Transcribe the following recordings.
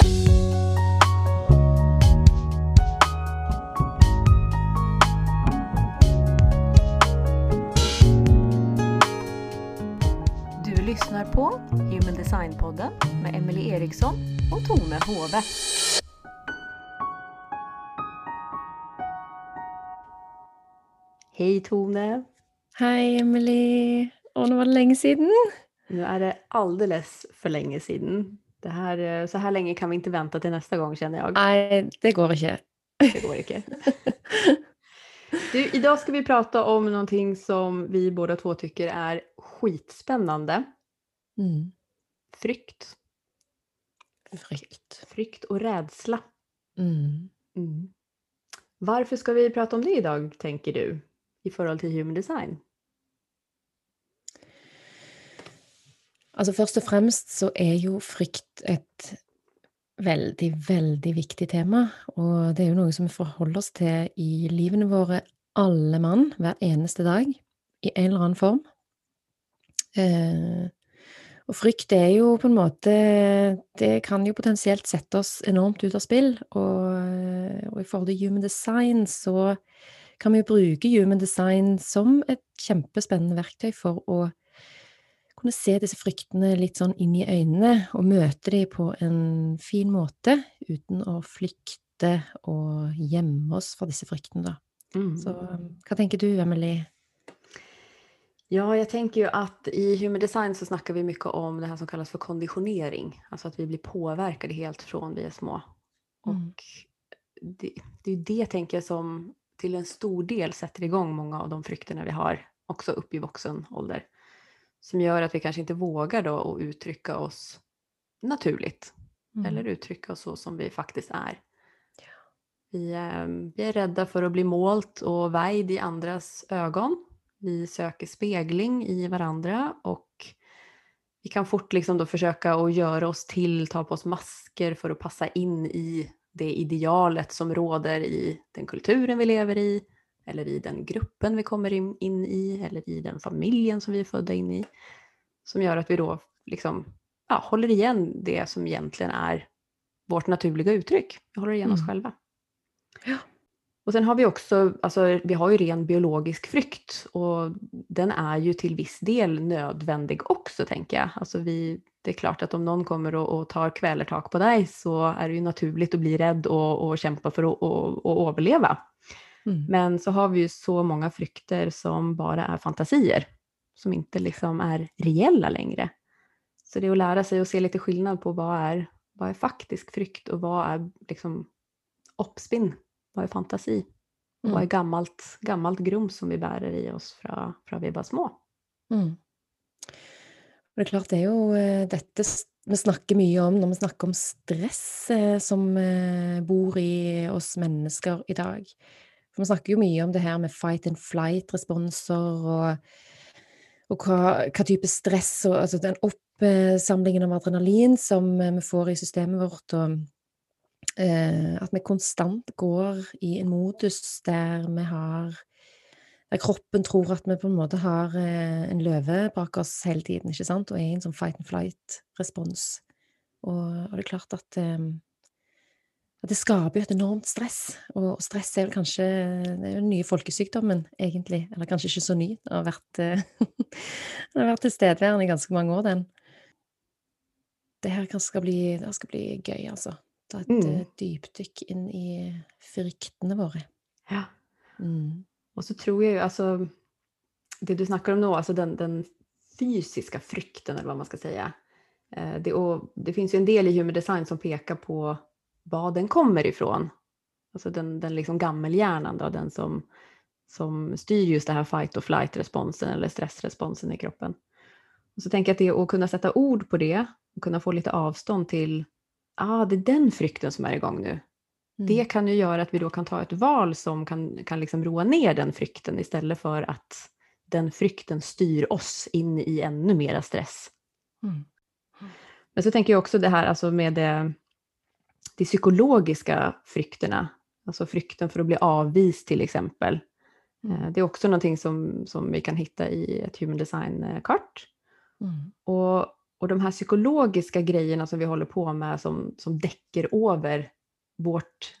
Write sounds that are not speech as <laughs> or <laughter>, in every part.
Du lyssnar på Human Design-podden med Emelie Eriksson och Tone Hove. Hej Tone! Hej Emily! Åh, det var länge sedan. Nu är det alldeles för länge sedan. Det här, eh, så här länge kan vi inte vänta till nästa gång känner jag. Nej, det går inte. Det går inte. Du, idag ska vi prata om någonting som vi båda två tycker är skitspännande. Mm. Frykt. Frykt. Frykt och rädsla. Mm. Mm. Varför ska vi prata om det idag, tänker du, i förhållande till human design? Altså Først og fremst så er jo frykt et veldig, veldig viktig tema. Og det er jo noe som vi forholder oss til i livene våre, alle mann, hver eneste dag. I en eller annen form. Eh, og frykt er jo på en måte Det kan jo potensielt sette oss enormt ut av spill. Og, eh, og i forhold til human design så kan vi jo bruke human design som et kjempespennende verktøy for å kunne se disse fryktene litt sånn inn i øynene, og møte dem på en fin måte, uten å flykte og gjemme oss fra disse fryktene, da. Mm. Så hva tenker du, Emily? Ja, jag tänker ju att i human design så snackar vi mycket om det här som kallas för konditionering. Alltså att vi blir påverkade helt från vi är små. Mm. Och det, det är det, tänker jag, som till en stor del sätter igång många av de frykterna vi har, också upp i vuxen ålder. Som gör att vi kanske inte vågar då att uttrycka oss naturligt. Mm. Eller uttrycka oss så som vi faktiskt är. Vi, eh, vi är rädda för att bli målt och väjd i andras ögon. Vi söker spegling i varandra och vi kan fort liksom då försöka att göra oss till, ta på oss masker för att passa in i det idealet som råder i den kulturen vi lever i, eller i den gruppen vi kommer in, in i, eller i den familjen som vi är födda in i. Som gör att vi då liksom, ja, håller igen det som egentligen är vårt naturliga uttryck. Vi håller igen oss Mm. själva. Ja. Och sen har vi också, alltså vi har ju ren biologisk frykt och den är ju till viss del nödvändig också tänker jag. Alltså vi, det är klart att om någon kommer och, och tar kvälertak på dig så är det ju naturligt att bli rädd och, och kämpa för att och, och överleva. Mm. Men så har vi ju så många frykter som bara är fantasier, som inte liksom är reella längre. Så det är att lära sig att se lite skillnad på vad är, vad är faktisk frykt och vad är liksom uppspinn, vad är fantasi? Och vad är Mm. gammalt, gammalt grums som vi bär i oss från, från vi var små? Mm. Det er klart, det er jo eh, dette s- vi snakker mye om når vi snakker om stress eh, som eh, bor i oss mennesker i dag. For vi snakker jo mye om det her med fight and flight-responser, og, og hva, hva type stress og altså den oppsamlingen av adrenalin som eh, vi får i systemet vårt, og eh, at vi konstant går i en modus der vi har der kroppen tror at vi på en måte har eh, en løve bak oss hele tiden, ikke sant, og er i en sånn fight and flight-respons. Og, og det er klart at, eh, at det skaper jo et enormt stress, og, og stress er vel kanskje det er jo den nye folkesykdommen, egentlig, eller kanskje ikke så ny, det har vært, eh, <laughs> den har vært tilstedeværende i ganske mange år, den. Det her skal bli, det skal bli gøy, altså. Ta et Mm. eh, dypdykk inn i fryktene våre. Ja. Mm. Och så tror jag ju, alltså, det du snackar om nu, alltså den, den fysiska frykten eller vad man ska säga. Eh, det, och det finns ju en del i human design som pekar på var den kommer ifrån. Alltså den, den liksom gammelhjärnan då, den som, som styr just det här fight och flight-responsen eller stressresponsen i kroppen. Och så tänker jag att det är att kunna sätta ord på det och kunna få lite avstånd till, ah, det är den frykten som är igång nu. Det Mm. kan ju göra att vi då kan ta ett val som kan, kan liksom roa ner den frykten istället för att den frykten styr oss in i ännu mera stress. Mm. Men så tänker jag också det här alltså med det, de psykologiska frykterna, alltså frykten för att bli avvis till exempel. Mm. Eh, Det är också någonting som, som vi kan hitta i ett human design-kart. Mm. Och och de här psykologiska grejerna som vi håller på med som, som däcker över vårt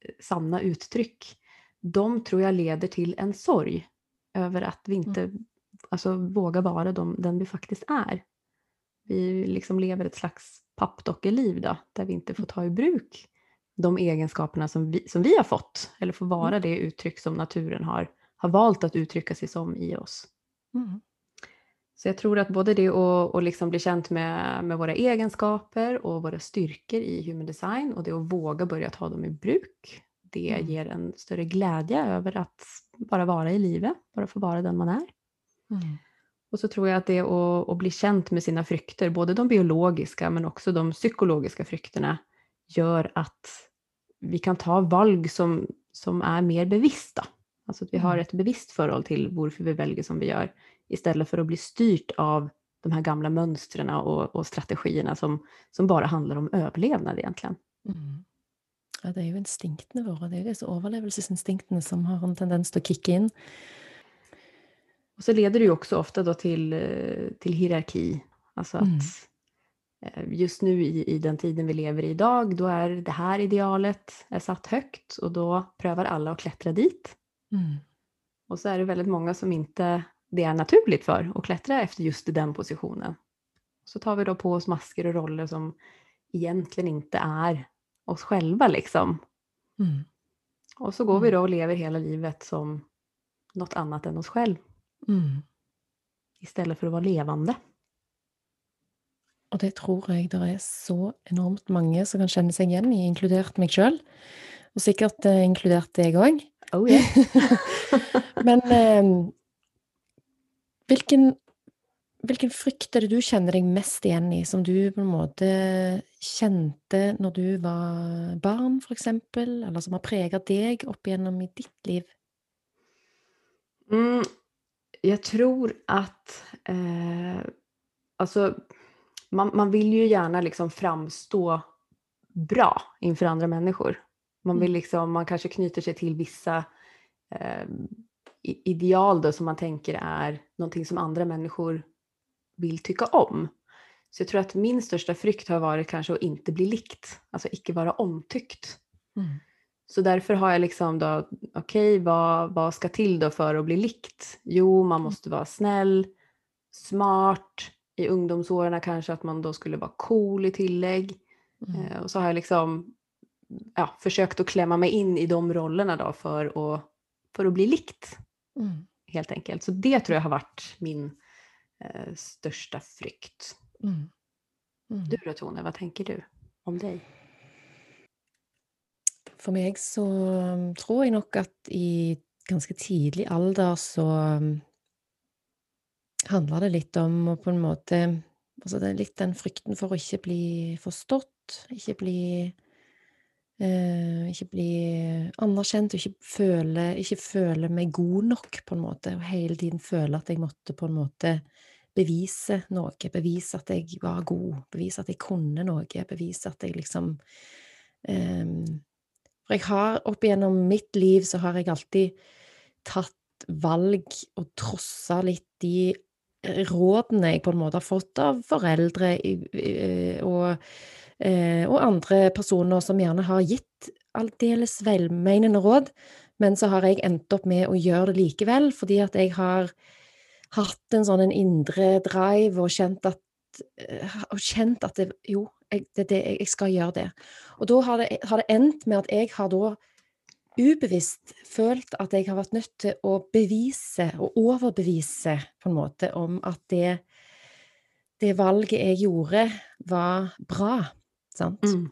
eh, sanna uttryck, de tror jag leder till en sorg över att vi inte mm. alltså, vågar vara de, den vi faktiskt är. Vi liksom lever ett slags pappdockeliv då, där vi inte får ta i bruk de egenskaperna som vi, som vi har fått, eller får vara mm. det uttryck som naturen har, har valt att uttrycka sig som i oss. Mm. Så jag tror att både det att, att liksom bli känt med, med våra egenskaper och våra styrkor i human design och det att våga börja ta dem i bruk, det mm. ger en större glädje över att bara vara i livet, bara få vara den man är. Mm. Och så tror jag att det att, att bli känt med sina frukter, både de biologiska men också de psykologiska frukterna, gör att vi kan ta valg som, som är mer bevissta. Alltså att vi har mm. ett bevisst förhåll till varför vi väljer som vi gör istället för att bli styrt av de här gamla mönstren och, och strategierna som, som bara handlar om överlevnad egentligen. Mm. Ja, det är ju instinktene våre, det är ju disse overlevelsesinstinkterna som har en tendens att kicka in. Och så leder det ju också ofta då till, eh, till hierarki. Alltså att mm. Eh, just nu i, i den tiden vi lever i idag, då är det här idealet är satt högt och då prövar alla att klättra dit. Mm. Och så är det väldigt många som inte det är naturligt för att klättra efter just den positionen. Så tar vi då på oss masker och roller som egentligen inte är oss själva liksom. Mm. Och så går vi mm. då och lever hela livet som något annat än oss själva. Mm. Istället för att vara levande. Och det tror jag det är så enormt många som kan känna sig igen i, inkluderat mig själv. Och säkert eh, inkluderat dig också. Oh yeah. <laughs> Men eh, vilken, vilken frykt är det du känner dig mest igen i, som du på måte kände när du var barn, för exempel, eller som har präglat dig upp igenom i ditt liv? Mm, jag tror att eh, alltså, man, man vill ju gärna liksom framstå bra inför andra människor. Man, vill mm. liksom, man kanske knyter sig till vissa eh, ideal då som man tänker är någonting som andra människor vill tycka om. Så jag tror att min största frykt har varit kanske att inte bli likt, alltså icke vara omtyckt. Mm. Så därför har jag liksom då, okej okay, vad, vad ska till då för att bli likt? Jo, man mm. måste vara snäll, smart, i ungdomsåren kanske att man då skulle vara cool i tillägg. Mm. Eh, och så har jag liksom ja, försökt att klämma mig in i de rollerna då för att, för att bli likt. Mm. Helt enkelt. Så det tror jag har varit min eh, största frykt. Mm. Mm. Du då Tone, vad tänker du om dig? För mig så um, tror jag nog att i ganska tidig ålder så um, handler handlar det lite om å på en måte Altså det är lite den frykten för att inte bli forstått, inte bli Eh, ikke bli anerkjent og ikke føle, ikke føle meg god nok, på en måte. Og hele tiden føle at jeg måtte på en måte bevise noe. Bevise at jeg var god. Bevise at jeg kunne noe. Bevise at jeg liksom um, For jeg har opp igjennom mitt liv så har jeg alltid tatt valg og trossa litt de eh, rådene jeg på en måte har fått av foreldre eh, og Eh, og andre personer som gjerne har gitt aldeles velmenende råd, men så har jeg endt opp med å gjøre det likevel, fordi at jeg har hatt en sånn en indre drive og kjent at, og kjent at det, jo, jeg, det, det, jeg skal gjøre det. Og da har det, har det endt med at jeg har da ubevisst følt at jeg har vært nødt til å bevise og overbevise på en måte om at det, det valget jeg gjorde, var bra. Sant? Mm.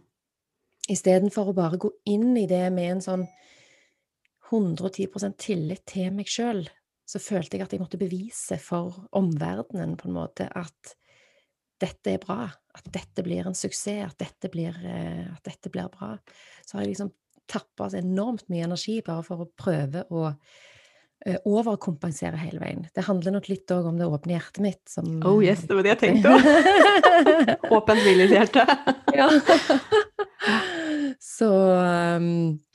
Istedenfor å bare gå inn i det med en sånn 110 tillit til meg sjøl, så følte jeg at jeg måtte bevise for omverdenen på en måte at dette er bra, at dette blir en suksess, at dette blir, eh, at dette blir bra. Så har jeg liksom tappa enormt mye energi bare for å prøve å Eh, overkompensere hele veien. Det handler nok litt òg om det åpne hjertet mitt. Som, oh yes, det var det jeg tenkte òg! <laughs> Åpent villighetshjerte. <laughs> ja. Så um,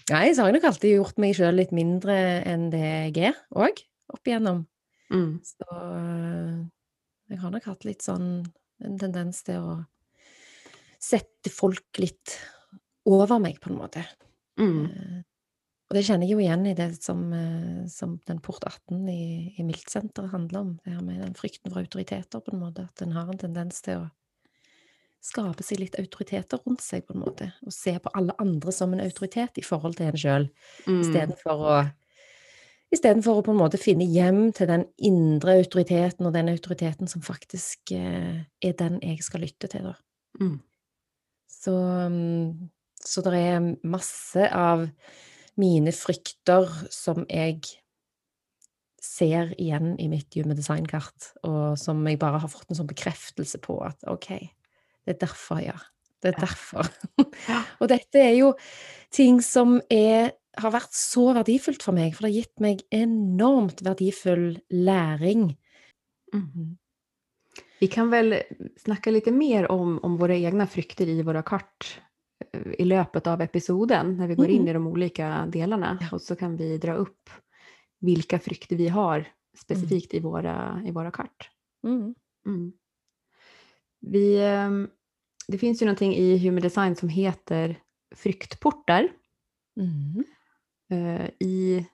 Nei, så har jeg nok alltid gjort meg sjøl litt mindre enn det jeg er òg, opp igjennom. Mm. Så uh, jeg har nok hatt litt sånn En tendens til å sette folk litt over meg, på en måte. Mm. Eh, og det kjenner jeg jo igjen i det som, eh, som den port 18 i, i Miltsenteret handler om. Det her med den frykten for autoriteter, på en måte. At en har en tendens til å skape seg litt autoriteter rundt seg, på en måte. Og se på alle andre som en autoritet i forhold til en sjøl, Mm. istedenfor å Istedenfor å på en måte finne hjem til den indre autoriteten, og den autoriteten som faktisk eh, er den jeg skal lytte til, da. Mm. Så, mm, så det er masse av mine frykter som jeg ser igjen i mitt Human Design-kart, og som jeg bare har fått en sånn bekreftelse på at OK, det er derfor, ja. Det er derfor. Ja. <laughs> og dette er jo ting som er, har vært så verdifullt for meg, for det har gitt meg enormt verdifull læring. Mm. Vi kan väl snacka lite mer om, om våra egna frykter i våra kart eh, i löpet av episoden när vi går in Mm. i de olika delarna Ja. och så kan vi dra upp vilka frykter vi har specifikt i, våra, i våra kart. Mm. Mm. Vi, ehm, det finns ju någonting i Human Design som heter fryktportar. Mm. Eh, I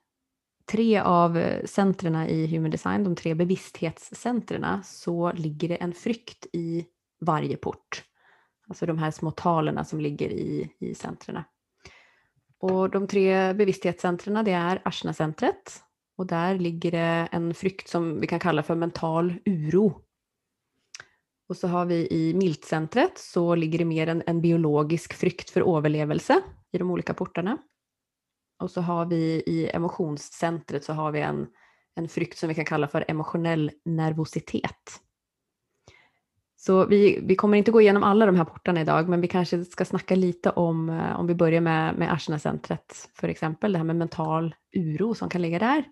tre av centren centrerna i Human Design, de tre bevissthetscentren, så ligger det en frykt i varje port. Alltså de här små talen som ligger i, i centrerna. Och de tre bevissthetscentren det är Ashna-centret och där ligger det en frykt som vi kan kalla för mental uro. Och så har vi i Miltcentret så ligger det mer en, en biologisk frykt för överlevelse i de olika portarna. Och så har vi i emotionscentret så har vi en, en frykt som vi kan kalla för emotionell nervositet. Så vi, vi kommer inte gå igenom alla de här portarna idag, men vi kanske ska snacka lite om, eh, om vi börjar med, med Ashna-centret för exempel, det här med mental uro som kan ligga där.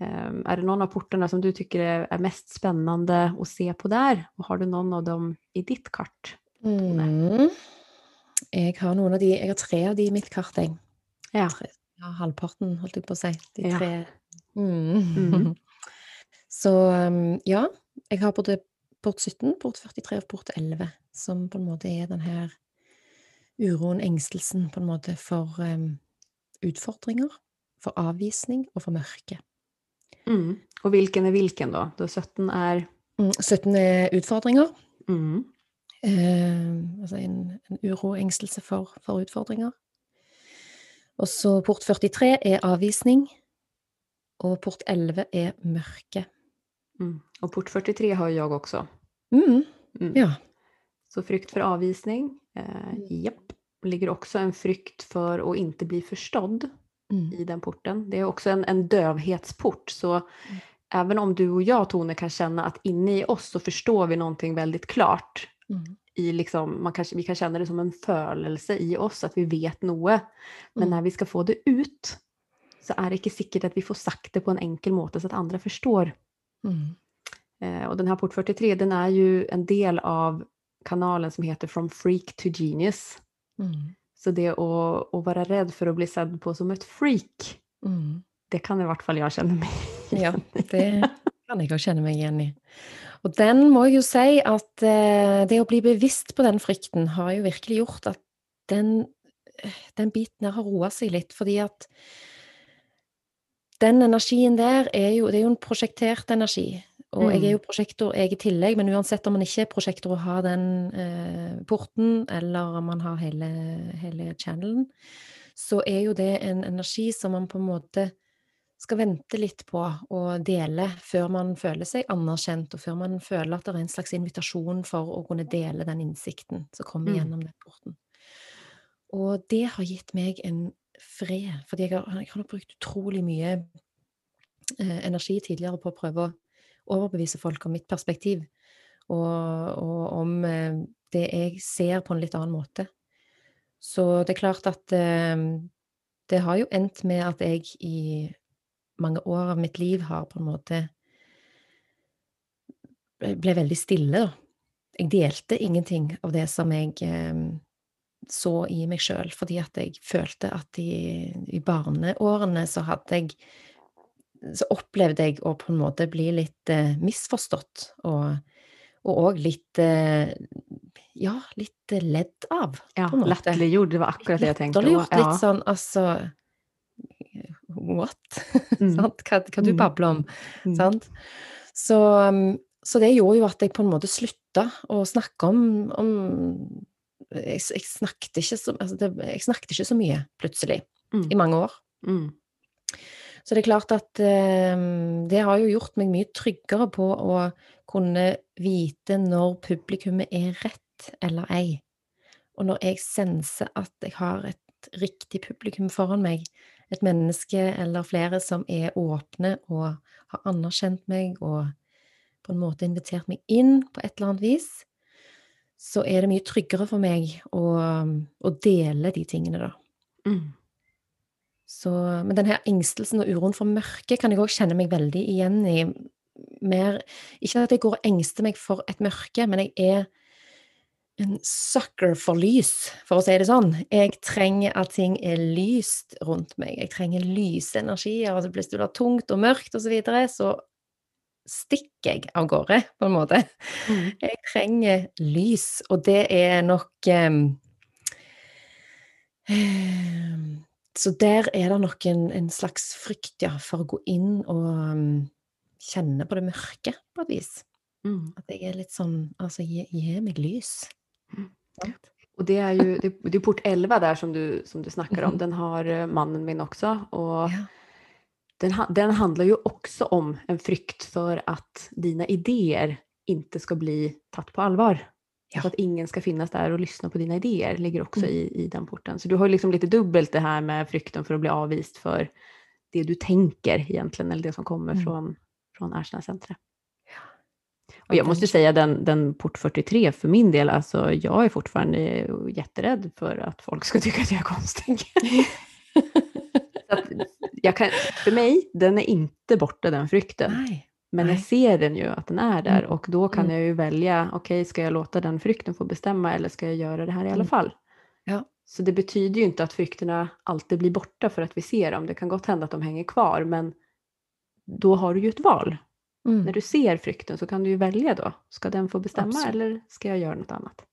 Ehm, är det någon av portarna som du tycker är, är mest spännande att se på där? Och har du någon av dem i ditt kart? Mm. Jeg har noen av de Jeg har tre av de i mitt kart, jeg. Ja. Tre, ja, halvparten, holdt jeg på å si. De Ja. tre. Mm. Mhm. <laughs> Så um, ja, jeg har både port 17, port 43 og port 11, som på en måte er den her uroen, engstelsen, på en måte for um, utfordringer, for avvisning og for mørke. Mm. Och vilken är vilken då? Då 17 är... Mm, 17 er utfordringer. Mm. Eh, altså en, en uro og engstelse for, for utfordringer. Og så port 43 er avvisning, og port 11 er mørke. Mm. Och port 43 har jag också. Mm, Mm. ja. Så frykt för avvisning. Eh, Mm. japp. ligger också en frykt för att inte bli förstådd Mm, i den porten. Det är också en, en dövhetsport. Så Mm. även om du och jag, Tone, kan känna att inne i oss så förstår vi någonting väldigt klart. I liksom, man kanske, vi kan känna det som en følelse i oss, att vi vet noe. Men Mm. när vi ska få det ut så är det inte säkert att vi får sagt det på en enkel måte så att andra förstår. mm, Eh, och den här port 43 den är ju en del av kanalen som heter From Freak to Genius. mm, Så det att, att vara rädd för att bli sedd på som ett freak, mm. det kan i vart fall jag känna mig Ja, det kan jeg òg kjenne meg igjen i. Og den må jeg jo si at eh, det å bli bevisst på den frykten har jo virkelig gjort at den, eh, den biten her har roa seg litt, fordi at den energien der er jo Det er jo en prosjektert energi. Og jeg er jo prosjektor, jeg i tillegg, men uansett om man ikke er prosjektor og har den eh, porten, eller om man har hele, hele channelen, så er jo det en energi som man på en måte skal vente litt på å dele før man føler seg anerkjent, og før man føler at det er en slags invitasjon for å kunne dele den innsikten som kommer Mm. gjennom den porten. Og det har gitt meg en fred, fordi jeg har, jeg har brukt utrolig mye eh, energi tidligere på å prøve å overbevise folk om mitt perspektiv, og, og om eh, det jeg ser på en litt annen måte. Så det er klart at eh, det har jo endt med at jeg i mange år av mitt liv har på en måte ble ble veldig stille, da. Jeg delte ingenting av det som jeg eh, så i meg sjøl, fordi at jeg følte at i, i barneårene så hadde jeg Så opplevde jeg å på en måte bli litt eh, misforstått, og, òg litt eh, Ja, litt eh, ledd av, Ja, latterliggjord, det var akkurat det tänkte. Latterliggjort. Och, Litt sånn altså What? <laughs> Mm. sant? Hva, hva du Mm. babler om? Mm. Sant? Så, um, så det gjorde jo at jeg på en måte slutta å snakke om, om jeg, jeg, snakket så, altså det, jeg snakket ikke så mye, plutselig, Mm. i mange år. Mm. Så det er klart at um, det har jo gjort meg mye tryggere på å kunne vite når publikummet er rett eller ei. Og når jeg senser at jeg har et riktig publikum foran meg, et menneske eller flere som er åpne og har anerkjent meg og på en måte invitert meg inn på et eller annet vis, så er det mye tryggere for meg å, å dele de tingene, da. Mm. Så, men den her engstelsen og uroen for mørket kan jeg òg kjenne meg veldig igjen i. Mer, ikke at jeg går og engster meg for et mørke, men jeg er en sucker for lys, for å si det sånn. Jeg trenger at ting er lyst rundt meg. Jeg trenger lyse energier. Altså hvis det blir tungt og mørkt osv., så, videre, så stikker jeg av gårde, på en måte. Mm. Jeg trenger lys, og det er nok em, <sighs> Så der er det nok en, en slags frykt, ja, for å gå inn og em, kjenne på det mørke, på et vis. Mm. At jeg er litt sånn Altså, gi, gi meg lys. Och det är ju det, det är port 11 där som du, som du snackar om. Mhm. Den har eh, mannen min också. Och Ja. den, den handlar ju också om en frykt för att dina idéer inte ska bli tatt på allvar. Ja. Så att ingen ska finnas där och lyssna på dina idéer ligger också Mm. i, i den porten. Så du har liksom lite dubbelt det här med frykten för att bli avvist för det du tänker egentligen, eller det som kommer Mm. från, från Ersta centret. Och jag måste säga den, den port 43 för min del, alltså jag är fortfarande jätterädd för att folk ska <laughs> tycka att jag är konstig. <laughs> Kan, för mig, den är inte borta den frykten. Nei. Men jag nej. ser den ju att den är där Mm. och då kan Mm. jag ju välja, okej ska jag låta den frykten få bestämma eller ska jag göra det här i alla Mm. fall? Ja. Så det betyder ju inte att frykterna alltid blir borta för att vi ser dem. Det kan gott hända att de hänger kvar men då har du ju ett val. Mm. När du ser frykten så kan du ju välja då. Ska den få bestämma Absolut. eller ska jag göra något annat?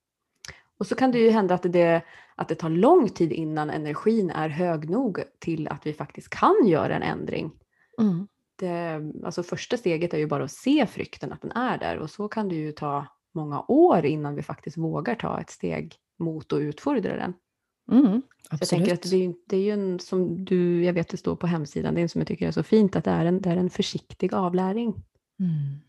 Och så kan det ju hända att det, att det tar lång tid innan energin är hög nog till att vi faktiskt kan göra en ändring. Mm. Det, alltså första steget är ju bara att se frykten, att den är där. Och så kan det ju ta många år innan vi faktiskt vågar ta ett steg mot att utfordra den. Mm. Jag tänker att det det är ju en, som du, jag vet det står på hemsidan, det är en som jag tycker är så fint, att det är en, det är en försiktig avläring. Mm.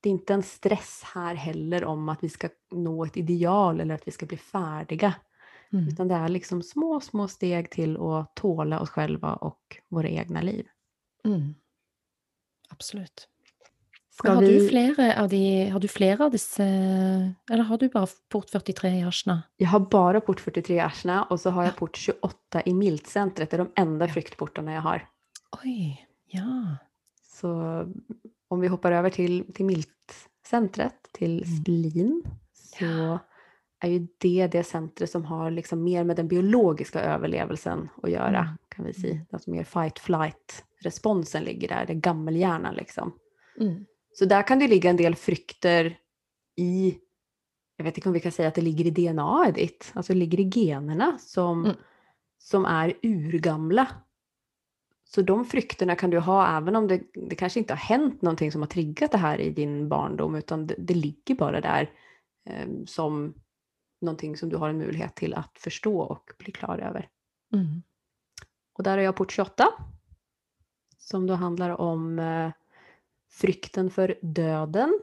Det är inte en stress här heller om att vi ska nå ett ideal eller att vi ska bli färdiga. Mm. Utan det är liksom små, små steg till att tåla oss själva och våra egna liv. Mm. Absolutt. Ska Men har, vi- du flere av de, har du flere av disse Eller har du bare port 43 i Asjna? Jag har bara port 43 i Arsna och så har jag Ja. port 28 i Miltcentret. Det är de enda Ja. fryktportarna jag har. Oi. Ja. Så om vi hoppar över till, till Miltcentret, till Mm. Splin, så Ja. är ju det det centret som har liksom mer med den biologiska överlevelsen att göra, Mm. kan vi säga. Alltså mer fight-flight-responsen ligger där, det är gammelhjärnan liksom. Mm. Så där kan det ligga en del frykter i, jag vet inte om vi kan säga att det ligger i DNA ditt, alltså det ligger i generna som, Mm. som är urgamla. Så de frykterna kan du ha även om det, det kanske inte har hänt någonting som har triggat det här i din barndom utan det, det ligger bara där eh, som någonting som du har en möjlighet till att förstå och bli klar över. Mm. Och där har jag port 28 som då handlar om eh, frykten för döden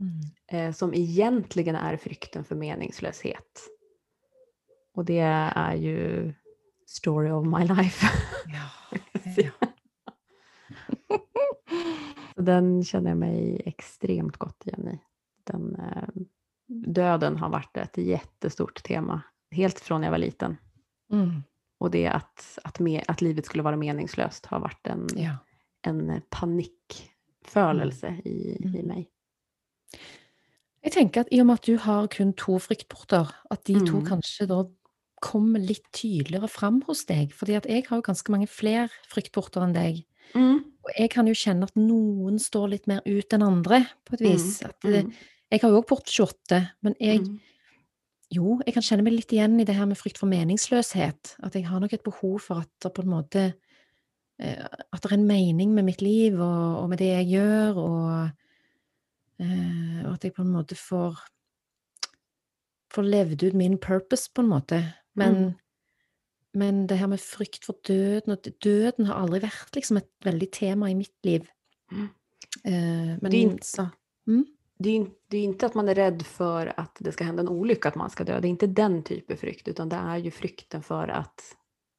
Mm. eh, som egentligen är frykten för meningslöshet. Och det är ju story of my life. <laughs> Ja. Ja. Den känner jag mig extremt gott igen i. Den, eh, döden har varit ett jättestort tema, helt från jag var liten. Mm. Och det att, att, me, att livet skulle vara meningslöst har varit en, ja. en panikfølelse i, i Mm. mig. Jeg tenker at i og med at du har kun to fryktporter, at de Mm. kanskje da kommer litt tydeligere fram hos deg. Fordi at jeg har jo ganske mange flere fryktporter enn deg. Og jeg kan jo kjenne at noen står litt mer ut enn andre, på et vis. At det, Mm. Jeg har jo òg port 28, men jeg Mm. Jo, jeg kan kjenne meg litt igjen i det her med frykt for meningsløshet. At jeg har nok et behov for at det på en måte eh, At det er en mening med mitt liv og, og med det jeg gjør, og, eh, og at jeg på en måte får Får levd ut min purpose, på en måte. Men, Mm. men det her med frykt for døden og Døden har aldri vært liksom et veldig tema i mitt liv. Mm. Eh, men Det är inte- så mm? Det är, det är inte att man är rädd för att det ska hända en olycka, att man ska dö. Det är inte den typen av frykt, utan det är ju frykten för att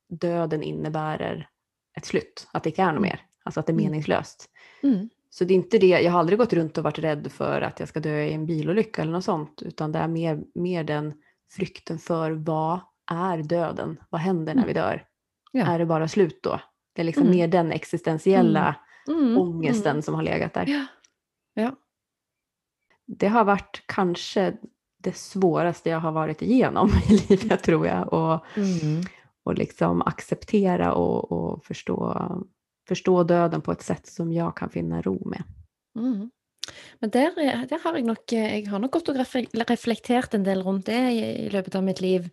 döden innebär ett slut, att det inte är något Mm. mer, alltså att det är Mm. meningslöst. Mm. Så det är inte det, jag har aldrig gått runt och varit rädd för att jag ska dö i en bilolycka eller något sånt, utan det är mer, mer den frykten för vad är döden? Vad händer när Mm. vi dör? Ja. Är det bara slut då? Det är liksom Mm. mer den existentiella Mm. ångesten Mm. som har legat där. Ja. ja. Det har varit kanske det svåraste jag har varit igenom <laughs> i livet tror jag. Och, Mm. och liksom acceptera och, och förstå, förstå döden på ett sätt som jag kan finna ro med. Mm. Men der, er- der har jeg nok eh, Jeg har nok gått og refle- reflektert en del rundt det i, i løpet av mitt liv.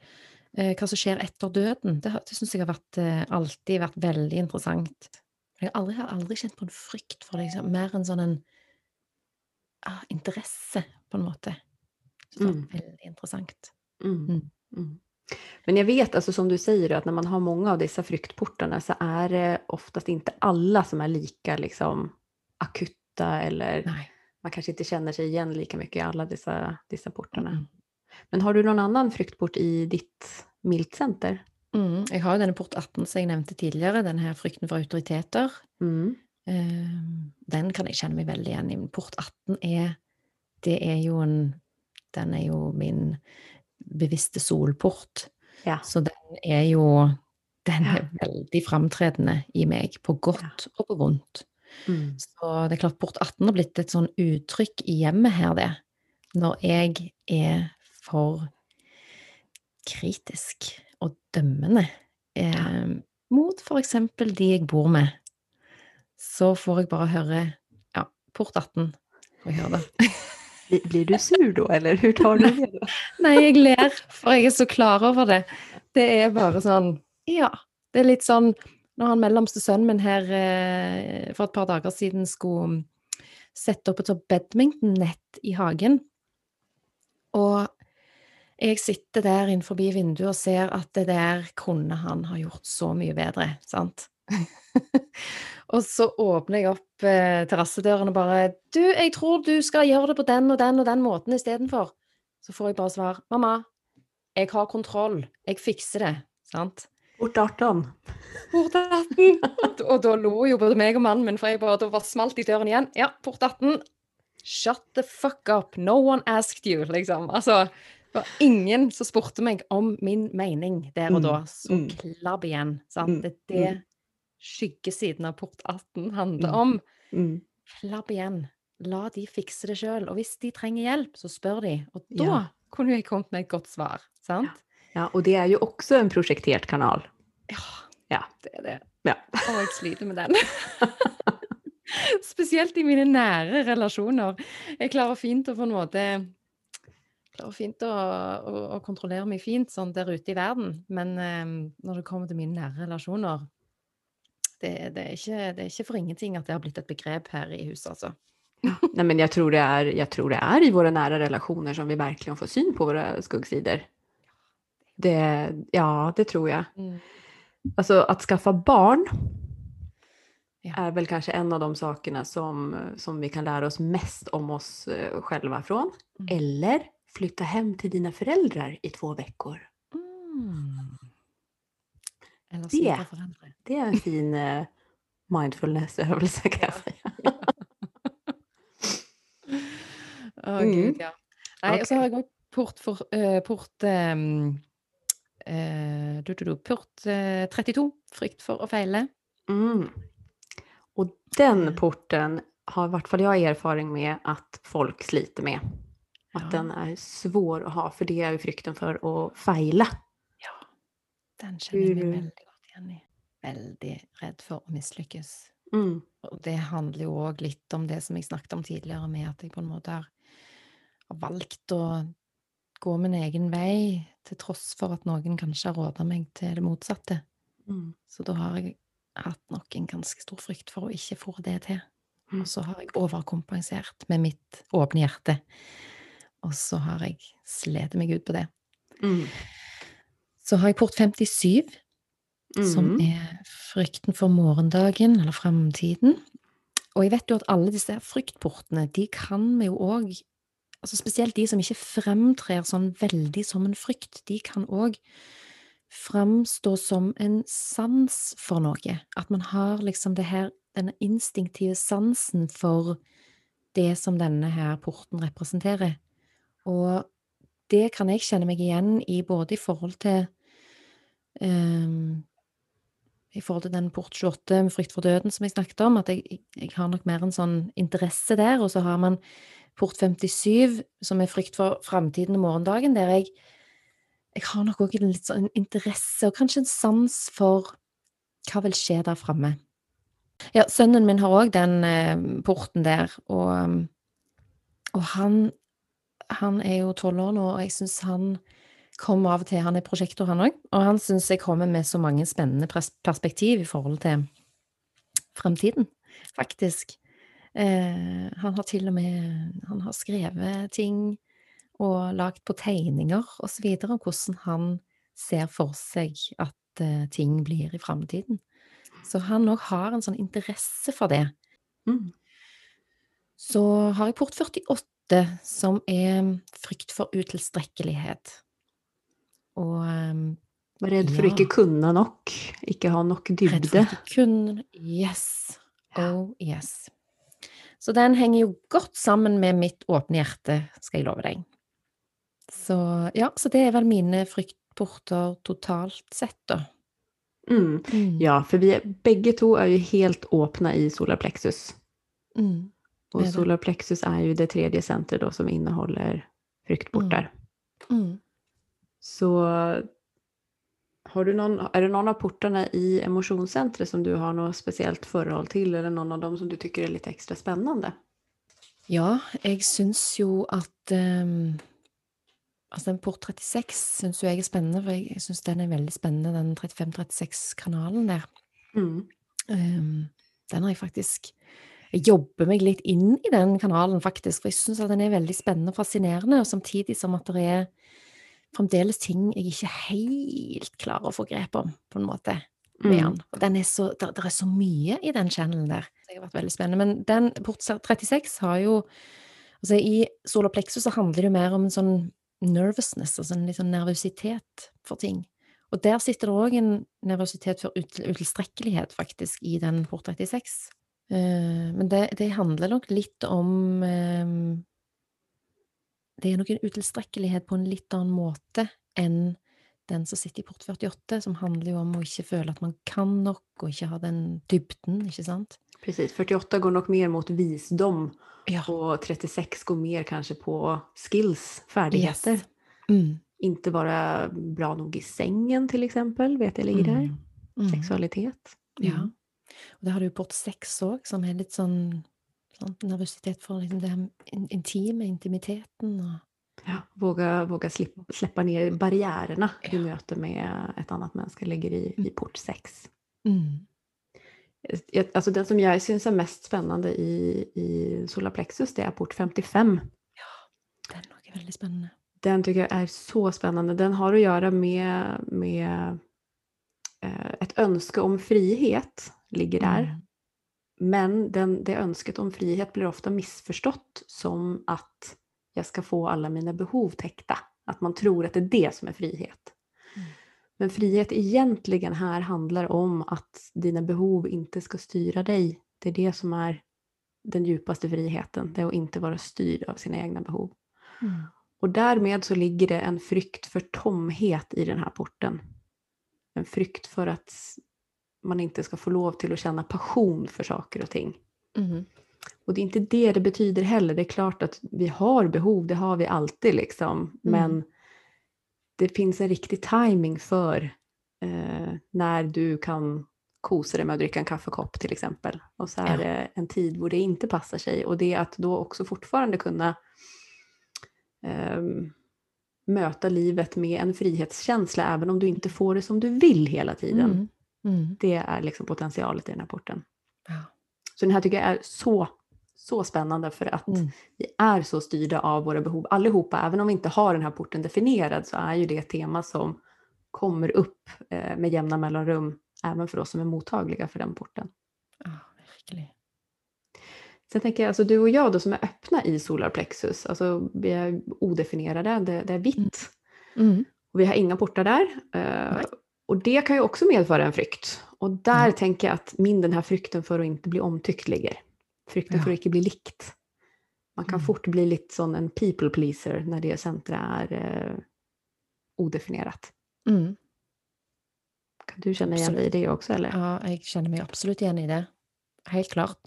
Eh, hva som skjer etter døden. Det, det syns jeg har vært, eh, alltid vært veldig interessant. Jeg har aldri, har aldri kjent på en frykt for det, liksom. mer enn sånn en ah, interesse, på en måte. Så det har Mm. veldig interessant. Mm. Mm. Mm. Men jag vet, alltså som du säger, att när man har många av dessa fryktportarna så är det oftast inte alla som är lika liksom, akuta eller Nei. man kanske inte känner sig igen lika mycket i alla dessa, dessa portarna. Men har du någon annan fryktport i ditt miltcenter? Mm. Jeg har jo denne port 18 som jeg nevnte tidligere, den her frykten for autoriteter. Mm. Eh, Den kan jeg kjenne meg veldig igjen i. Port 18 er Det er jo en Den er jo min bevisste solport. Ja. Så den er jo Den Ja. er veldig framtredende i meg, på godt og på vondt. Mm. Så det er klart Port 18 har blitt et sånn uttrykk i hjemmet her, det. Når jeg er for kritisk og dømmende eh, mot eksempel de jeg bor med, så får jeg bare høre Ja, Port 18. Får jeg høre det. <laughs> Blir- du sur då eller hur tar du det? Då? <laughs> Nei, jeg ler, for jeg er så klar over det. Det er bare sånn Ja. Det er litt sånn når han mellomste sønnen min her eh, for et par dager siden skulle sette opp et sånt badminton-nett i hagen, og jeg sitter der innenfor vinduet og ser at det der kunne han ha gjort så mye bedre, sant? <laughs> og så åpner jeg opp eh, terrassedøren og bare Du, jeg tror du skal gjøre det på den og den og den måten istedenfor. Så får jeg bare svar Mamma, jeg har kontroll. Jeg fikser det. Sant? Port 18. Port 18! og da lo jo både meg og mannen min, for jeg bare, da bare smalt i døren igjen. Ja, port 18. Shut the fuck up. No one asked you, liksom. Altså, det var ingen som spurte meg om min mening der og da. Mm, Så mm. klabb igjen. Sant? Mm, Det er det skyggesiden av port 18 handler om. Klabb igjen. La de fikse det sjøl. Og hvis de trenger hjelp, så spør de. Og da Ja. kunne jeg kommet med et godt svar. Sant? Ja, och det är ju också en projekterad kanal. Ja, Ja. det er det. Ja. Og jeg sliter med den. <laughs> Spesielt i mine nære relasjoner. Jeg klarer fint å på en måte klarer fint å, å, å kontrollere meg fint sånn der ute i verden, men eh, når det kommer til mine nære relasjoner det, det, er ikke, det er ikke for ingenting at det har blitt et begrep her i huset, altså. Nej, men jag tror, det är, jag tror det är i våra nära relationer som vi verkligen får syn på våra skuggsidor. Det, ja, det tror jag. Mm. Alltså att skaffa barn Ja. är väl kanske en av de sakerna som, som vi kan lära oss mest om oss eh, själva från. Mm. Eller flytta hem till dina föräldrar i två veckor. Mm. Eller Det. Det är en fin eh, mindfulnessövelse kan jag säga. <laughs> Å, Mm. gud, ja. Nei, og så har jeg òg port for eh, Port ehm, eh, du, du, du, Port eh, 32. Frykt for å feile. Mm. Och den porten har i vart fall jag erfaring med att folk sliter med. Att Ja. den är svår att ha för det är ju frykten för att fejla. Ja. Den meg Hur- veldig godt igjen i. Veldig redd for å mislykkes. Mm. Og det handler jo òg litt om det som jeg snakket om tidligere, med at jeg på en måte har, har valgt å gå min egen vei, til tross for at noen kanskje har råda meg til det motsatte. Mm. Så da har jeg hatt nok en ganske stor frykt for å ikke få det til. Mm. Og så har jeg overkompensert med mitt åpne hjerte. Og så har jeg slitt meg ut på det. Mm. Så har jeg port 57, som Mm. er frykten for morgendagen, eller framtiden. Og jeg vet jo at alle disse fryktportene, de kan vi jo òg altså Spesielt de som ikke fremtrer sånn veldig som en frykt, de kan òg framstå som en sans for noe. At man har liksom det her, denne instinktive sansen for det som denne her porten representerer. Og det kan jeg kjenne meg igjen i både i forhold til um, I forhold til den port 28 med frykt for døden som jeg snakket om, at jeg, jeg har nok mer en sånn interesse der. Og så har man port 57, som er frykt for framtiden og morgendagen, der jeg jeg har nok òg en litt sånn interesse, og kanskje en sans for hva vil skje der framme. Ja, sønnen min har òg den eh, porten der, og, og han, han er jo tolv år nå, og jeg syns han kommer av og til Han er prosjektor, han òg, og han syns jeg kommer med så mange spennende pers- perspektiv i forhold til fremtiden, faktisk. Eh, han har til og med Han har skrevet ting og lagd på tegninger videre, om hvordan han ser for seg at eh, ting blir i framtiden. Så han òg har en sånn interesse for det. Mm. Så har jeg port 48, som er frykt for utilstrekkelighet. Og um, Var redd for å Ja. ikke kunne nok, ikke ha nok redd for dybde. ikke kun Yes. Oh yes. Så den henger jo godt sammen med mitt åpne hjerte, skal jeg love deg. Så ja, så det er vel mine fryktporter totalt sett, da. Mm. Mm. Ja, för vi bägge två är ju helt öppna i solarplexus. Mm. Och är solarplexus är ju det tredje centret då som innehåller fryktportar. Mm. Så har du någon, är det någon av portarna i emotionscentret som du har något speciellt förhåll till eller någon av dem som du tycker är lite extra spännande? Ja, jeg syns jo at ehm, Altså, den port 36 syns er spennende, for jeg, jeg syns den er veldig spennende, den 35-36-kanalen der. Mm. Ehm, den har jeg faktisk Jeg jobber meg litt inn i den kanalen, faktisk, for jeg syns den er veldig spennende og fascinerende, og samtidig som at det er fremdeles ting jeg ikke helt klarer å få grep om, på en måte, med Mm. den. Er så, der, der er så mye i den channelen der. Det har vært veldig spennende. Men den port 36 har jo Altså, i solar plexus så handler det jo mer om en sånn nervousness, altså en litt sånn nervøsitet for ting. Og der sitter det òg en nervøsitet for util- utilstrekkelighet, faktisk, i den port 36. Eh, men det, det handler nok litt om eh, Det er nok en utilstrekkelighet på en litt annen måte enn den som sitter i port 48, som handler jo om å ikke føle at man kan nok, og ikke ha den dybden, ikke sant? Precis, 48 går nog mer mot visdom Ja. och 36 går mer kanske på skills, färdigheter. Yes. Mm. Inte vara bra nog i sängen till exempel, vet jag ligger där. Mm. Mm. Sexualitet. Ja. Mm. Og der har du port seks òg, som er litt sånn, sånn nervøsitet for liksom det her in- intime, intimiteten og Ja, våga våga slippa, släppa ner barriärerna Ja. möte med ett annat människa ligger i, i port 6. mm. Alltså den som jag syns är mest spännande i, i solarplexus det är port 55. Den òg er veldig spennende. Den tycker jag är så spännande. Den har att göra med, med ett önske om frihet ligger där. Mm. Men den, det önsket om frihet blir ofta missförstått som att jag ska få alla mina behov täckta. Att man tror att det är det som är frihet. Mm. Men frihet egentligen här handlar om att dina behov inte ska styra dig. Det är det som är den djupaste friheten. Det är att inte vara styrd av sina egna behov. Mm. Och därmed så ligger det en frykt för tomhet i den här porten. En frykt för att man inte ska få lov till att känna passion för saker och ting. Mhm. Och det är inte det det betyder heller. Det är klart att vi har behov, det har vi alltid liksom. Men det finns en riktig timing för eh, när du kan kosa dig med att dricka en kaffekopp till exempel. Och så är Ja. det en tid hvor det inte passar sig. Och det är att då också fortfarande kunna um, möta livet med en frihetskänsla även om du inte får det som du vill hela tiden. Mm. Mm. Det är liksom potentialet i den här porten. Ja. Så den här tycker jag är så, så spännande för att Mm. vi är så styrda av våra behov allihopa. Även om vi inte har den här porten definierad så är ju det ett tema som kommer upp eh, med jämna mellanrum även för oss som är mottagliga för den porten. Ja, virkelig. Sen tänker jag, alltså du och jag då som är öppna i solarplexus, alltså vi är odefinierade, det, det är vitt Mm. och vi har inga portar där. Nej. och det kan ju också medföra en frykt. Och där Ja. tänker jag att min den här frykten för att inte bli omtyckt ligger. Frykten Ja. för att inte bli likt. Man kan Mm. fort bli lite sån en people pleaser när det centra är eh, odefinierat. Mm. Kan du känna igen dig i det också eller? Ja, jeg kjenner meg absolutt igjen i det. Helt klart.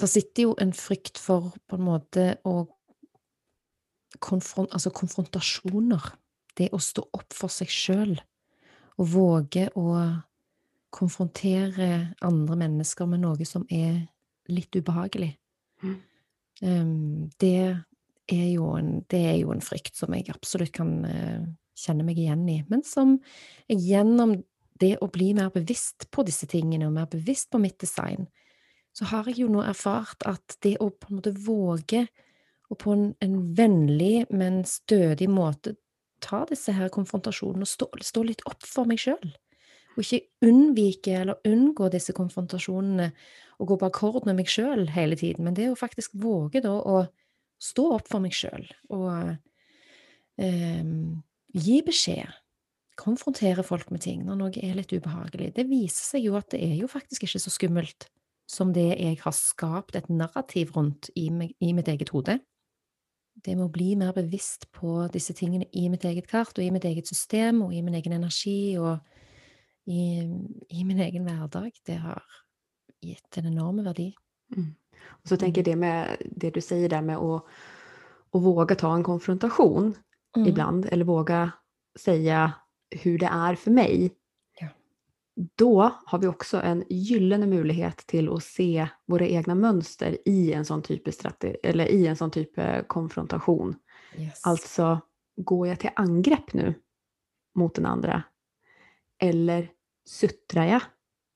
Det sitter jo en frykt for på en måte å konfron Altså konfrontasjoner. Det å stå opp for seg sjøl. Og våge å konfrontere andre mennesker med noe som er litt ubehagelig. Mm. Ehm, det, er jo en, det er jo en frykt som jeg absolutt kan eh, kjenne meg igjen i, men som gjennom det å bli mer bevisst på disse tingene, og mer bevisst på mitt design, så har jeg jo nå erfart at det å på en måte våge og på en, en vennlig, men stødig måte ta disse her konfrontasjonene og stå, stå litt opp for meg sjøl, og ikke unnvike eller unngå disse konfrontasjonene og gå på akkord med meg sjøl hele tiden, men det å faktisk våge da å stå opp for meg sjøl og eh, gi beskjed konfrontere folk med ting når noe er litt ubehagelig. Det viser seg jo at det er jo faktisk ikke så skummelt som det jeg har skapt et narrativ rundt i, meg, i mitt eget hode. Det med å bli mer bevisst på disse tingene i mitt eget kart og i mitt eget system og i min egen energi og i, i min egen hverdag, det har gitt en enorm verdi. Och så tänker jag det med det du säger där med att, att våga ta en konfrontation Mm. ibland eller våga säga hur det är för mig. Då har vi också en gyllene möjlighet till att se våra egna mönster i en sån typ eller i en sån typ av konfrontation. Yes. Alltså, går jag till angrepp nu mot den andra? Eller suttrar jag?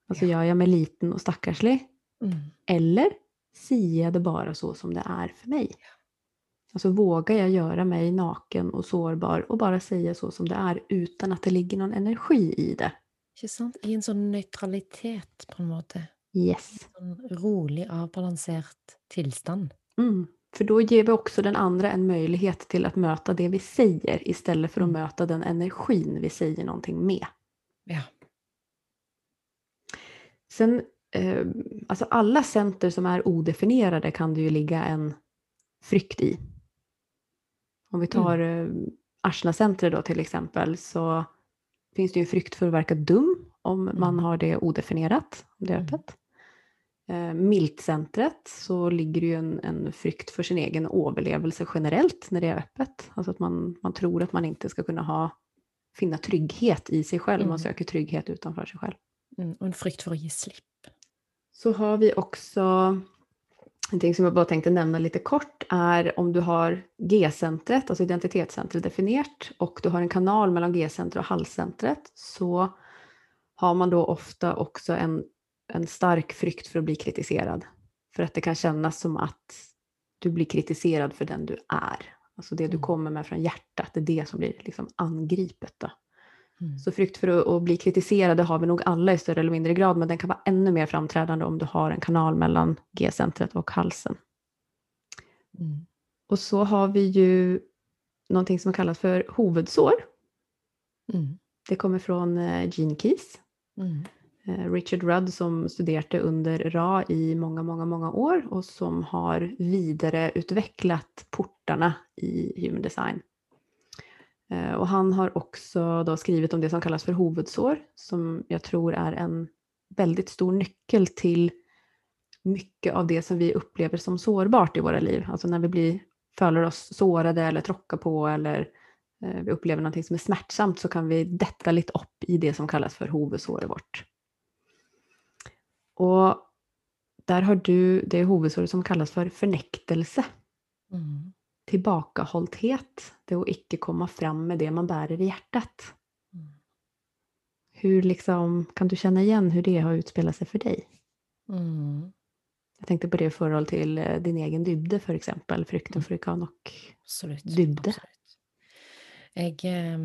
Alltså Ja. gör jag mig liten och stackarslig? Mm. Eller säger jag det bara så som det är för mig? Alltså vågar jag göra mig naken och sårbar och bara säga så som det är utan att det ligger någon energi i det? Ikke sant? I en sånn nøytralitet, på en måte. Yes. Sånn rolig, avbalansert tilstand. Mm. För då ger vi också den andra en möjlighet till att möta det vi säger istället för att Mm. möta den energin vi säger någonting med. Ja. Sen, eh, alltså alla center som är odefinierade kan det ju ligga en frykt i. Om vi tar eh, Arsna-centret då till exempel så finns det ju en frykt för att verka dum om man Mm. har det odefinierat, om det är Mm. öppet. Eh, Miltcentret så ligger det ju en, en frykt för sin egen överlevelse generellt när det är öppet. Alltså att man, man tror att man inte ska kunna ha, finna trygghet i sig själv, man Mm. söker trygghet utanför sig själv. Mm. Og en frykt for å gi slipp. Så har vi också en ting som jag bara tänkte nämna lite kort är om du har G-centret, alltså identitetscentret definierat och du har en kanal mellan G-centret och halscentret så har man då ofta också en, en stark frykt för att bli kritiserad. För att det kan kännas som att du blir kritiserad för den du är. Alltså det du Mm. kommer med från hjärtat, det är det som blir liksom angripet. Då. Mm. Så frykt för att, bli kritiserade har vi nog alla i större eller mindre grad, men den kan vara ännu mer framträdande om du har en kanal mellan G-centret och halsen. Mm. Och så har vi ju någonting som kallas för huvudsår. Mm. Det kommer från eh, Gene Keys, Mm. eh, Richard Rudd som studerade under RA i många, många, många år och som har vidareutvecklat portarna i human design. Eh, och han har också då skrivit om det som kallas för hovudsår, som jag tror är en väldigt stor nyckel till mycket av det som vi upplever som sårbart i våra liv. Alltså när vi blir, följer oss sårade eller tråkar på eller eh, vi upplever någonting som är smärtsamt så kan vi detta lite upp i det som kallas för hovudsåret vårt. Och där har du det hovudsåret som kallas för förnektelse. Mm tillbakahållthet, det att icke komma fram med det man bär i hjärtat. Mm. Hur liksom, kan du känna igen hur det har utspelat sig för dig? Mm. Jag tänkte på det i förhållande till eh, din egen dybde för exempel, frykten Mm. för orkan och Absolutt. Dybde. absolutt. Jeg eh,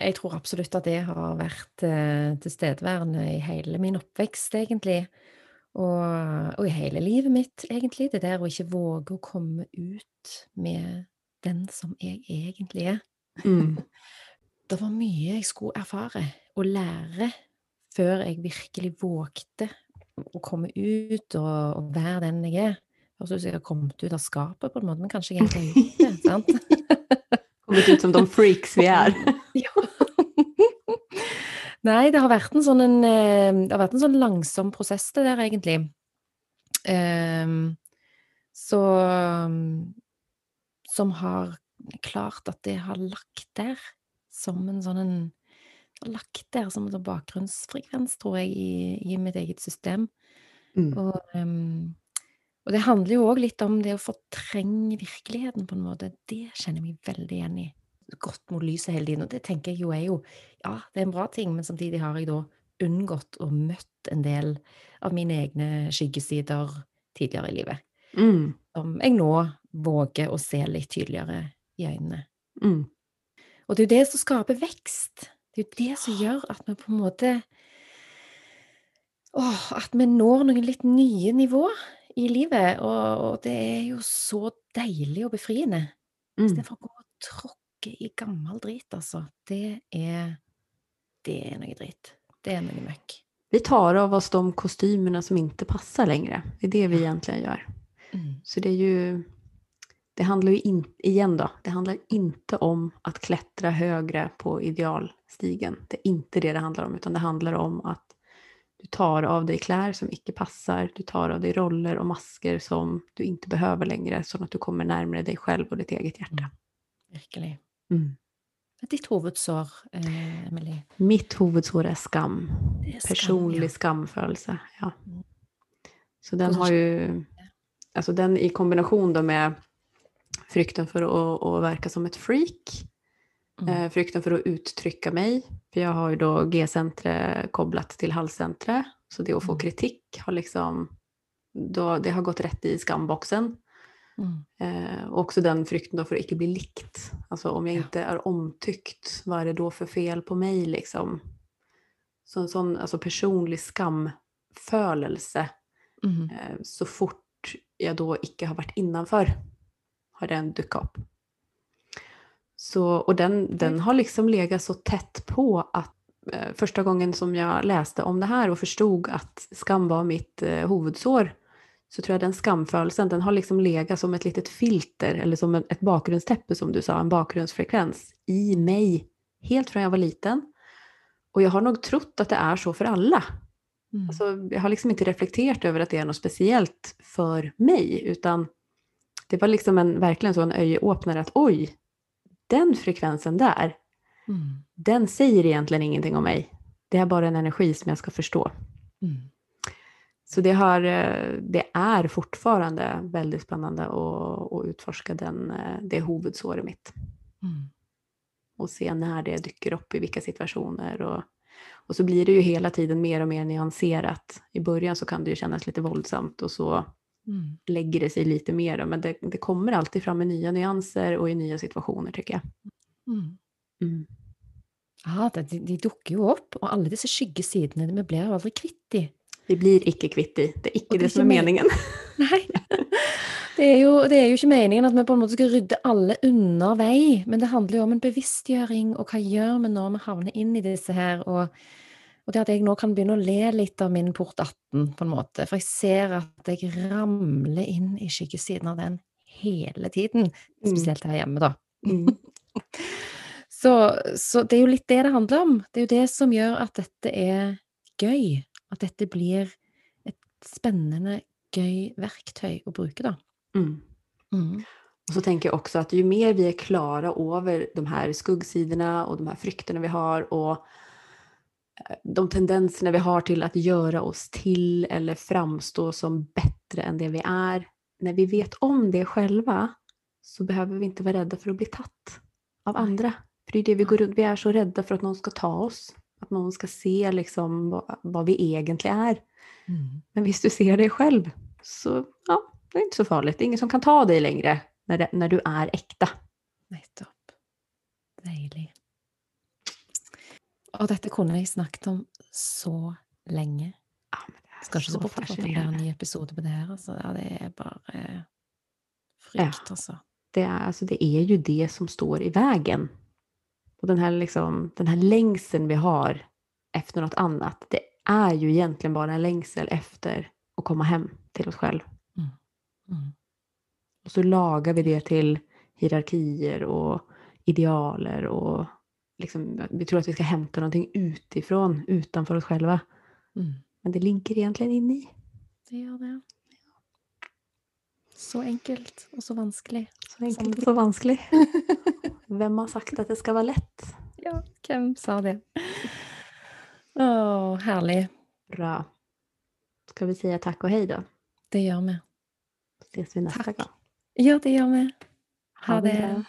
Jeg tror absolutt at det har vært eh, tilstedeværende i hele min oppvekst, egentlig. Og, og i hele livet mitt, egentlig. Det der å ikke våge å komme ut med den som jeg egentlig er. mm. <laughs> Det var mye jeg skulle erfare og lære før jeg virkelig vågte å komme ut og, og være den jeg er. Høres ut som jeg har kommet ut av skapet, på en måte, men kanskje jeg egentlig har gjort det. <laughs> sant? kommit ut som de freaks vi är. <laughs> Ja. Nei, det har vært en sånn en, eh, Det har vært en sånn langsom prosess, det der, egentlig. Ehm, så Som har klart at det har lagt der som en sånn en Lagt der som en bakgrunnsfrekvens, tror jeg, i, i mitt eget system. Mm. Og, ehm, og det handler jo òg litt om det å fortrenge virkeligheten, på en måte. Det kjenner jeg meg veldig igjen i. Gått mot lyset hele tiden. Og det tenker jeg jo er jo Ja, det er en bra ting, men samtidig har jeg da unngått og møtt en del av mine egne skyggesider tidligere i livet. Mm. Som jeg nå våger å se litt tydeligere i øynene. Mm. Og det er jo det som skaper vekst. Det er jo det som gjør at vi på en måte Åh, at vi når noen litt nye nivå i livet. Og, og det er jo så deilig og befriende. Mm. Istedenfor å gå og tråkke i gammel drit, altså. Det er Det er noe dritt. Det är noe møkk. Vi tar av oss de kostymerna som inte passar längre. Det är det vi egentligen gör. Mm. Så det är ju, det handlar ju in, igen då, det handlar inte om att klättra högre på idealstigen. Det är inte det det handlar om, utan det handlar om att du tar av dig kläder som icke passar, du tar av dig roller och masker som du inte behöver längre, så att du kommer närmare dig själv och ditt eget hjärta. Mm. Hva er ditt hovedsår, eh, Emily? Mitt huvudsår är skam. Er skam, Personlig ja. skamfølelse. Ja. Mm. Så den har ju, alltså den i kombination då med frykten för att, att verka som ett freak, Mm. eh, frykten för att uttrycka mig, för jag har ju då G-centre kopplat till hallcentre, så det att få Mm. kritik har liksom, då, det har gått rätt i skamboxen. Mm. Eh, och också den frykten för att icke bli likt. Alltså om jag Ja. inte är omtyckt, vad är det då för fel på mig liksom? Så en sån alltså personlig skamfölelse Mm. eh, så fort jag då icke har varit innanför har den dykt upp. Så, och den, den har liksom legat så tätt på att eh, första gången som jag läste om det här och förstod att skam var mitt eh, huvudsår så tror jag den skamfölelsen den har liksom legat som ett litet filter eller som en, ett bakgrundstäppe som du sa, en bakgrundsfrekvens i mig helt från jag var liten. Och jag har nog trott att det är så för alla. Mm. Alltså, jag har liksom inte reflekterat över att det är något speciellt för mig, utan det var liksom en, verkligen så en ögonöppnare att oj, den frekvensen där, Mm. den säger egentligen ingenting om mig. Det är bara en energi som jag ska förstå. Mm. Så det, har, eh, det är fortfarande väldigt spännande att, att utforska den, eh, det huvudsåret mitt. Mm. Och se när det dyker upp i vilka situationer. Och, och så blir det ju hela tiden mer och mer nyanserat. I början så kan det ju kännas lite våldsamt och så Mm. lägger det sig lite mer. då, Men det, det kommer alltid fram i nya nyanser och i nya situationer tycker jag. Mm. Mm. Ja, det, de, de dukker jo opp, og alle disse skyggesidene, vi blir jo aldri kvitt de. Vi blir icke kvitt i. Det är Och det det är som är meningen. <laughs> <laughs> Nei. Det er, jo, det er jo ikke meningen at vi på en måte skal rydde alle unna vei, men det handler jo om en bevisstgjøring, og hva gjør vi når vi havner inn i disse her, og, og det at jeg nå kan begynne å le litt av min port 18, på en måte, for jeg ser at jeg ramler inn i skyggesiden av den hele tiden, Mm. spesielt her hjemme, da. Mm. <laughs> Så, så det er jo litt det det handler om. Det er jo det som gjør at dette er gøy. At dette blir et spennende, gøy verktøy å bruke, da. Mm. Mm. Och så tänker jag också att ju mer vi är klara över de här skuggsidorna och de här frykterna vi har och eh, de tendenserna vi har till att göra oss till eller framstå som bättre än det vi är, när vi vet om det själva så behöver vi inte vara rädda för att bli tatt av andra. För det är det vi går runt, vi är så rädda för att någon ska ta oss. Att någon ska se liksom vad, vad vi egentligen är. Mm. Men visst du ser dig själv så ja, det är inte så farligt. Det är ingen som kan ta dig längre när, det, när du är äkta. Nettopp. Deilig. Og dette kunne jeg snakket om så lenge. Ja, men det är Skal ikke så bort fra at det blir en ny episode på det her. Altså. Ja, det er bare frykt, altså. Det är, alltså, det är ju det som står i vägen. Och den här, liksom, den här längseln vi har efter något annat, det är ju egentligen bara en längsel efter att komma hem till oss själv. Mm. Och så lagar vi det till hierarkier och idealer och liksom, vi tror att vi ska hämta någonting utifrån, utanför oss själva. Mm. Men det ligger egentligen inne i. Det gjør det. Så enkelt og så vanskelig. Så enkelt och så vanskligt. <laughs> Vem har sagt att det ska vara lätt? Ja, hvem sa det? Å, herlig. Bra. Ska vi säga tack och hej då? Det gjør vi. Ses vi nästa Tack. gång. Ja, det gjør vi. Ha Ha det det.